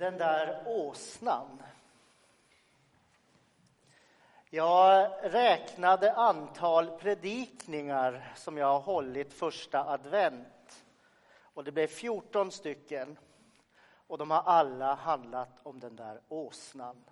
den där åsnan. Jag räknade antal predikningar som jag har hållit första advent. Och det blev 14 stycken. Och de har alla handlat om den där åsnan.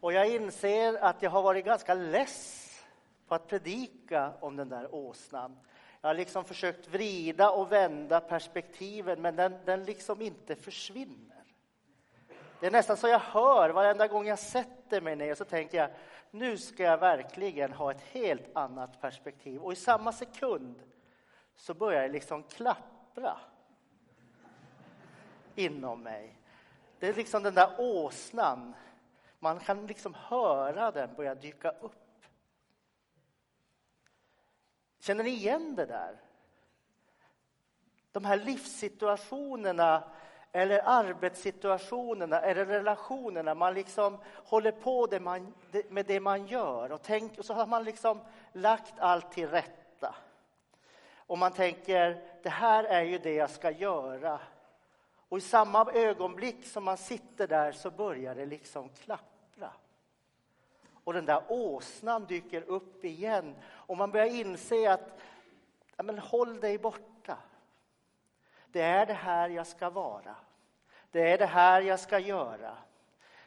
Och jag inser att jag har varit ganska less på att predika om den där åsnan. Jag har liksom försökt vrida och vända perspektiven, men den, den liksom inte försvinner. Det är nästan så jag hör varenda gång jag sätter mig ner så tänker jag nu ska jag verkligen ha ett helt annat perspektiv. Och i samma sekund så börjar det liksom klappra inom mig. Det är liksom den där åsnan. Man kan liksom höra den börja dyka upp. Känner ni igen det där? De här livssituationerna eller arbetssituationerna eller relationerna. Man liksom håller på det man, med det man gör och, tänk, och så har man liksom lagt allt till rätta. Och man tänker, det här är ju det jag ska göra. Och i samma ögonblick som man sitter där så börjar det liksom klappra. Och den där åsnan dyker upp igen och man börjar inse att ja, men håll dig borta. Det är det här jag ska vara. Det är det här jag ska göra.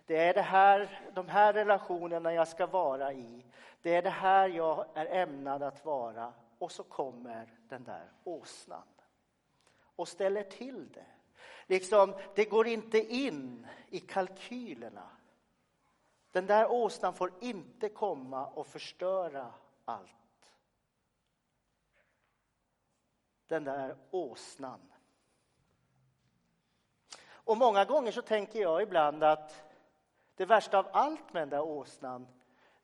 Det är det här, de här relationerna jag ska vara i. Det är det här jag är ämnad att vara. Och så kommer den där åsnan och ställer till det. Liksom, det går inte in i kalkylerna. Den där åsnan får inte komma och förstöra allt. Den där åsnan. Och många gånger så tänker jag ibland att det värsta av allt med den där åsnan,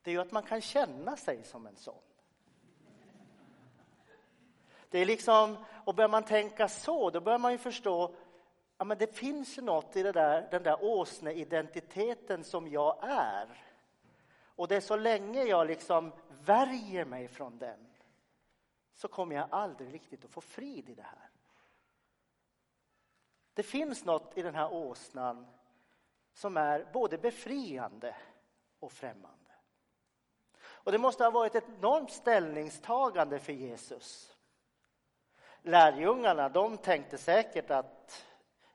det är ju att man kan känna sig som en sån. Det är liksom, och börjar man tänka så, då börjar man ju förstå ja, men det finns ju något i det där, den där åsneidentiteten som jag är. Och det är så länge jag liksom värjer mig från den så kommer jag aldrig riktigt att få frid i det här. Det finns något i den här åsnan som är både befriande och främmande. Och det måste ha varit ett enormt ställningstagande för Jesus. Lärjungarna de tänkte säkert att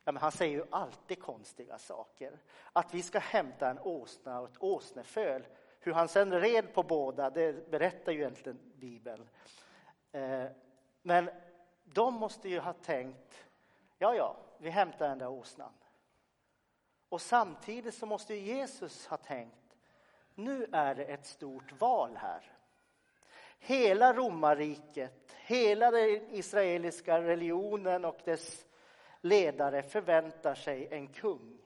ja, men han säger ju alltid konstiga saker. Att vi ska hämta en åsna och ett åsneföl. Hur han sen red på båda, det berättar ju egentligen Bibeln. Eh, men de måste ju ha tänkt, ja, ja, vi hämtar den där åsnan. Och samtidigt så måste Jesus ha tänkt, nu är det ett stort val här. Hela romarriket, hela den israeliska religionen och dess ledare förväntar sig en kung.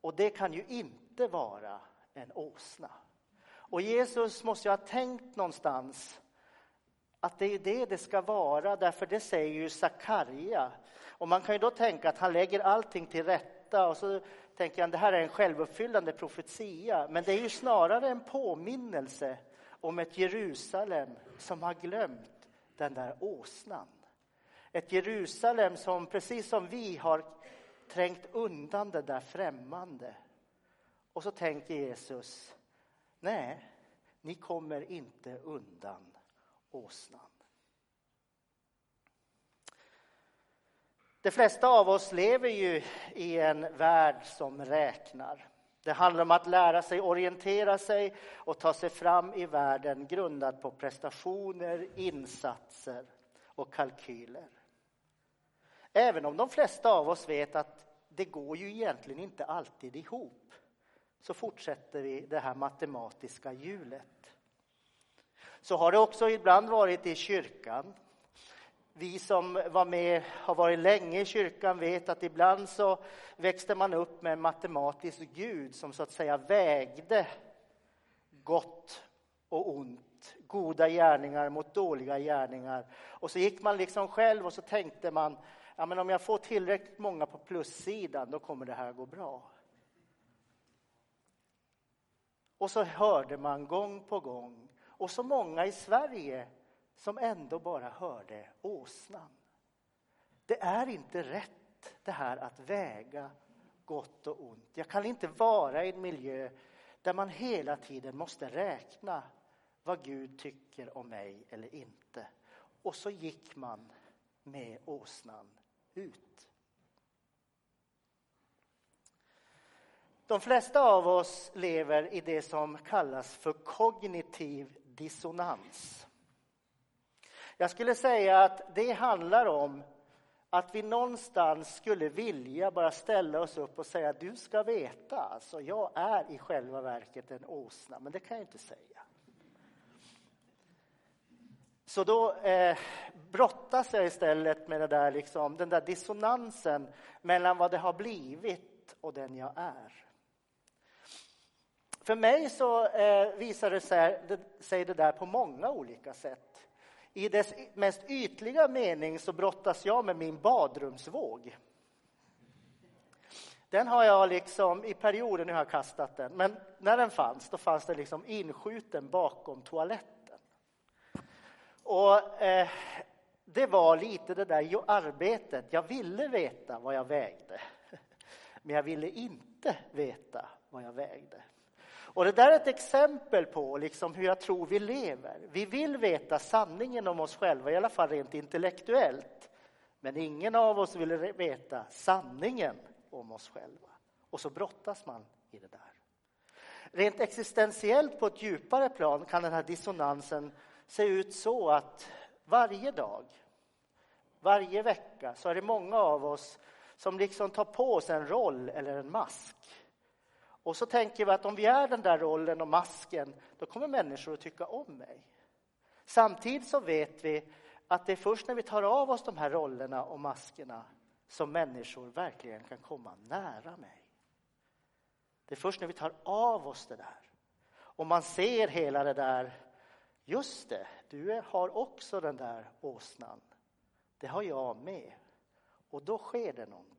Och det kan ju inte vara en åsna. Och Jesus måste ju ha tänkt någonstans att det är det det ska vara, därför det säger ju Sakarja. Och man kan ju då tänka att han lägger allting till rätta och så tänker han det här är en självuppfyllande profetia. Men det är ju snarare en påminnelse om ett Jerusalem som har glömt den där åsnan. Ett Jerusalem som precis som vi har trängt undan det där främmande. Och så tänker Jesus, nej, ni kommer inte undan åsnan. De flesta av oss lever ju i en värld som räknar. Det handlar om att lära sig orientera sig och ta sig fram i världen grundad på prestationer, insatser och kalkyler. Även om de flesta av oss vet att det går ju egentligen inte alltid ihop så fortsätter vi det här matematiska hjulet. Så har det också ibland varit i kyrkan. Vi som var med, har varit länge i kyrkan vet att ibland så växte man upp med en matematisk gud som så att säga vägde gott och ont, goda gärningar mot dåliga gärningar. Och så gick man liksom själv och så tänkte man, ja men om jag får tillräckligt många på plussidan då kommer det här gå bra. Och så hörde man gång på gång och så många i Sverige som ändå bara hörde åsnan. Det är inte rätt det här att väga gott och ont. Jag kan inte vara i en miljö där man hela tiden måste räkna vad Gud tycker om mig eller inte. Och så gick man med åsnan ut. De flesta av oss lever i det som kallas för kognitiv dissonans. Jag skulle säga att det handlar om att vi någonstans skulle vilja bara ställa oss upp och säga du ska veta, alltså jag är i själva verket en åsna, men det kan jag inte säga. Så då eh, brottas jag istället med det där, liksom, den där dissonansen mellan vad det har blivit och den jag är. För mig så eh, visar det sig, det, sig det där på många olika sätt. I dess mest ytliga mening så brottas jag med min badrumsvåg. Den har jag liksom, i perioder nu har jag kastat den, men när den fanns, då fanns den liksom inskjuten bakom toaletten. Och eh, det var lite det där arbetet. Jag ville veta vad jag vägde, men jag ville inte veta vad jag vägde. Och det där är ett exempel på liksom hur jag tror vi lever. Vi vill veta sanningen om oss själva, i alla fall rent intellektuellt. Men ingen av oss vill veta sanningen om oss själva. Och så brottas man i det där. Rent existentiellt på ett djupare plan kan den här dissonansen se ut så att varje dag, varje vecka så är det många av oss som liksom tar på oss en roll eller en mask. Och så tänker vi att om vi är den där rollen och masken, då kommer människor att tycka om mig. Samtidigt så vet vi att det är först när vi tar av oss de här rollerna och maskerna som människor verkligen kan komma nära mig. Det är först när vi tar av oss det där och man ser hela det där. Just det, du har också den där åsnan. Det har jag med. Och då sker det någonting.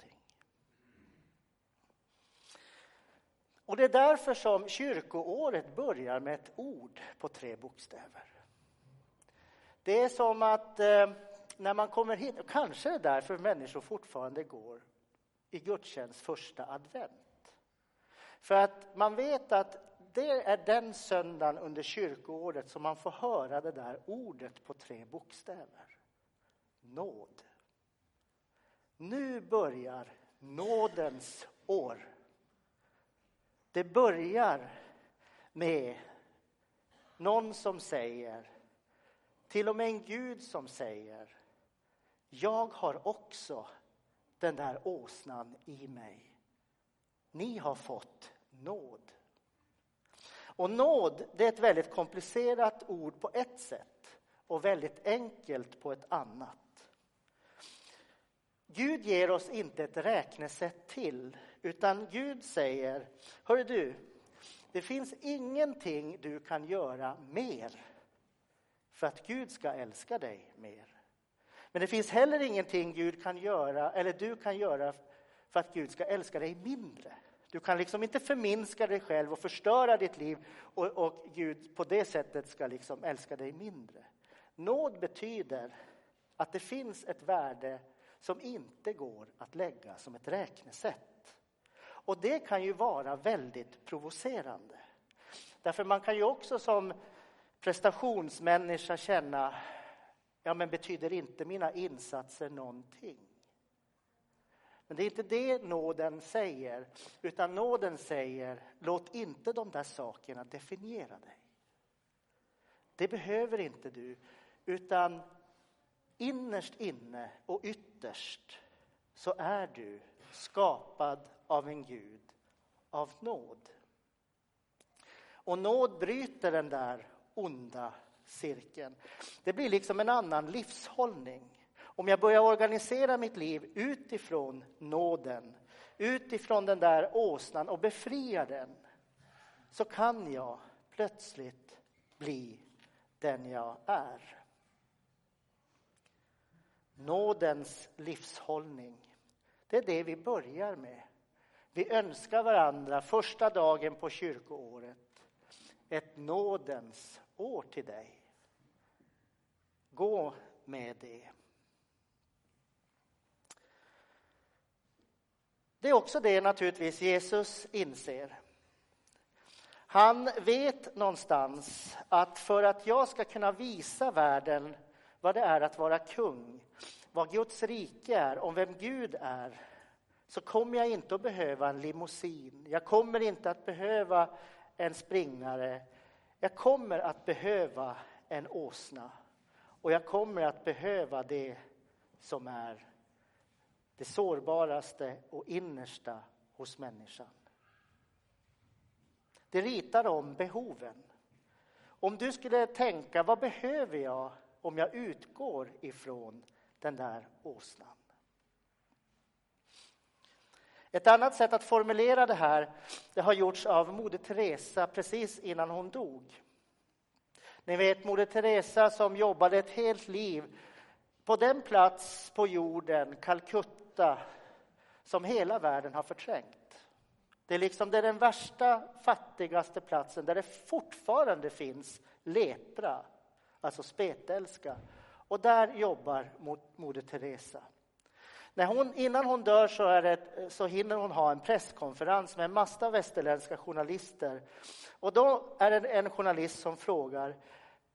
Och det är därför som kyrkoåret börjar med ett ord på tre bokstäver. Det är som att eh, när man kommer hit, kanske är det därför människor fortfarande går i gudstjänst första advent. För att man vet att det är den söndagen under kyrkoåret som man får höra det där ordet på tre bokstäver. Nåd. Nu börjar nådens år. Det börjar med någon som säger, till och med en Gud som säger, jag har också den där åsnan i mig. Ni har fått nåd. Och nåd, det är ett väldigt komplicerat ord på ett sätt och väldigt enkelt på ett annat. Gud ger oss inte ett räknesätt till utan Gud säger, hör du, det finns ingenting du kan göra mer för att Gud ska älska dig mer. Men det finns heller ingenting Gud kan göra, eller du kan göra för att Gud ska älska dig mindre. Du kan liksom inte förminska dig själv och förstöra ditt liv och, och Gud på det sättet ska liksom älska dig mindre. Nåd betyder att det finns ett värde som inte går att lägga som ett räknesätt. Och det kan ju vara väldigt provocerande. Därför man kan ju också som prestationsmänniska känna, ja men betyder inte mina insatser någonting? Men det är inte det nåden säger, utan nåden säger, låt inte de där sakerna definiera dig. Det behöver inte du, utan innerst inne och ytterst så är du skapad av en Gud av nåd. Och nåd bryter den där onda cirkeln. Det blir liksom en annan livshållning. Om jag börjar organisera mitt liv utifrån nåden, utifrån den där åsnan och befria den, så kan jag plötsligt bli den jag är. Nådens livshållning, det är det vi börjar med. Vi önskar varandra första dagen på kyrkoåret ett nådens år till dig. Gå med det. Det är också det naturligtvis Jesus inser. Han vet någonstans att för att jag ska kunna visa världen vad det är att vara kung, vad Guds rike är, om vem Gud är, så kommer jag inte att behöva en limousin. Jag kommer inte att behöva en springare. Jag kommer att behöva en åsna. Och jag kommer att behöva det som är det sårbaraste och innersta hos människan. Det ritar om behoven. Om du skulle tänka, vad behöver jag om jag utgår ifrån den där åsnan? Ett annat sätt att formulera det här det har gjorts av Moder Teresa precis innan hon dog. Ni vet Moder Teresa som jobbade ett helt liv på den plats på jorden, Calcutta, som hela världen har förträngt. Det är liksom det är den värsta, fattigaste platsen där det fortfarande finns lepra, alltså spetälska. Och där jobbar Moder Teresa. När hon, innan hon dör så, är det, så hinner hon ha en presskonferens med en massa västerländska journalister. Och då är det en journalist som frågar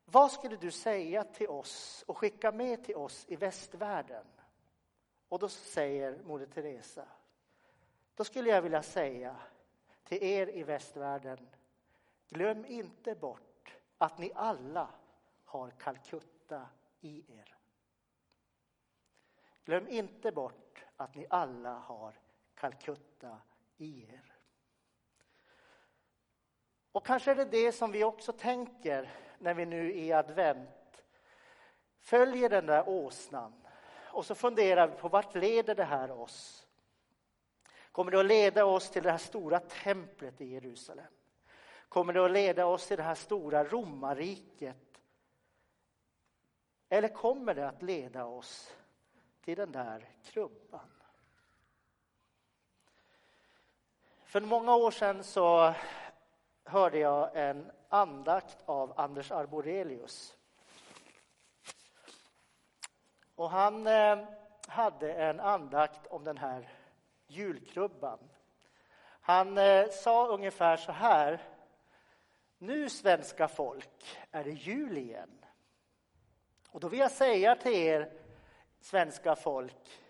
vad skulle du säga till oss och skicka med till oss i västvärlden? Och då säger Moder Teresa, då skulle jag vilja säga till er i västvärlden, glöm inte bort att ni alla har Calcutta i er. Glöm inte bort att ni alla har Calcutta i er. Och kanske är det det som vi också tänker när vi nu i advent följer den där åsnan och så funderar vi på vart leder det här oss? Kommer det att leda oss till det här stora templet i Jerusalem? Kommer det att leda oss till det här stora romarriket? Eller kommer det att leda oss till den där krubban? För många år sedan så hörde jag en andakt av Anders Arborelius. Och han eh, hade en andakt om den här julkrubban. Han eh, sa ungefär så här. Nu, svenska folk, är det jul igen. Och då vill jag säga till er, svenska folk,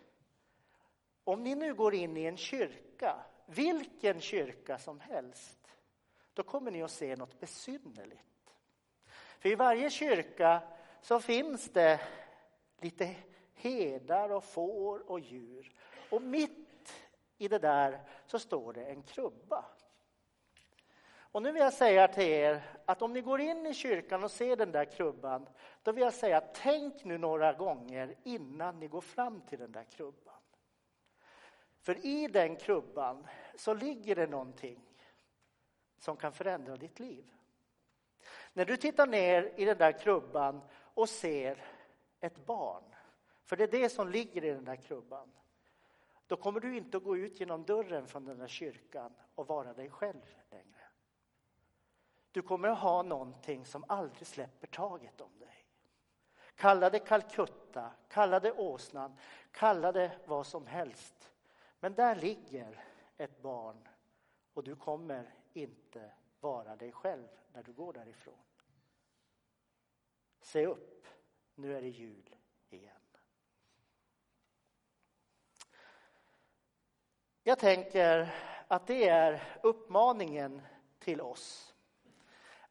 om ni nu går in i en kyrka, vilken kyrka som helst, då kommer ni att se något besynnerligt. För i varje kyrka så finns det lite hedar och får och djur. Och mitt i det där så står det en krubba. Och nu vill jag säga till er att om ni går in i kyrkan och ser den där krubban, då vill jag säga tänk nu några gånger innan ni går fram till den där krubban. För i den krubban så ligger det någonting som kan förändra ditt liv. När du tittar ner i den där krubban och ser ett barn, för det är det som ligger i den där krubban, då kommer du inte att gå ut genom dörren från den där kyrkan och vara dig själv längre. Du kommer att ha någonting som aldrig släpper taget om dig. Kalla det Calcutta, kalla det åsnan, kalla det vad som helst. Men där ligger ett barn och du kommer inte vara dig själv när du går därifrån. Se upp, nu är det jul igen. Jag tänker att det är uppmaningen till oss.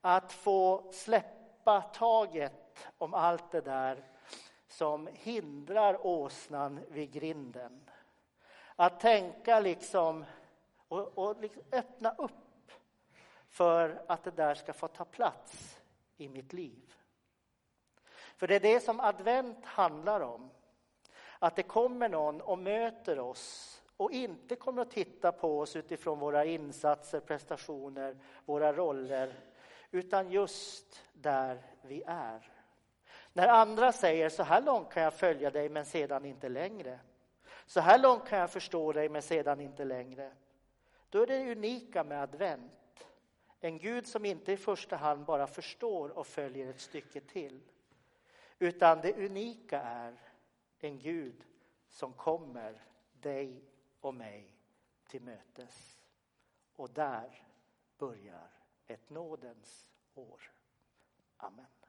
Att få släppa taget om allt det där som hindrar åsnan vid grinden. Att tänka liksom och, och liksom öppna upp för att det där ska få ta plats i mitt liv. För det är det som advent handlar om. Att det kommer någon och möter oss och inte kommer att titta på oss utifrån våra insatser, prestationer, våra roller, utan just där vi är. När andra säger så här långt kan jag följa dig men sedan inte längre. Så här långt kan jag förstå dig men sedan inte längre. Då är det unika med advent en Gud som inte i första hand bara förstår och följer ett stycke till. Utan det unika är en Gud som kommer dig och mig till mötes. Och där börjar ett nådens år. Amen.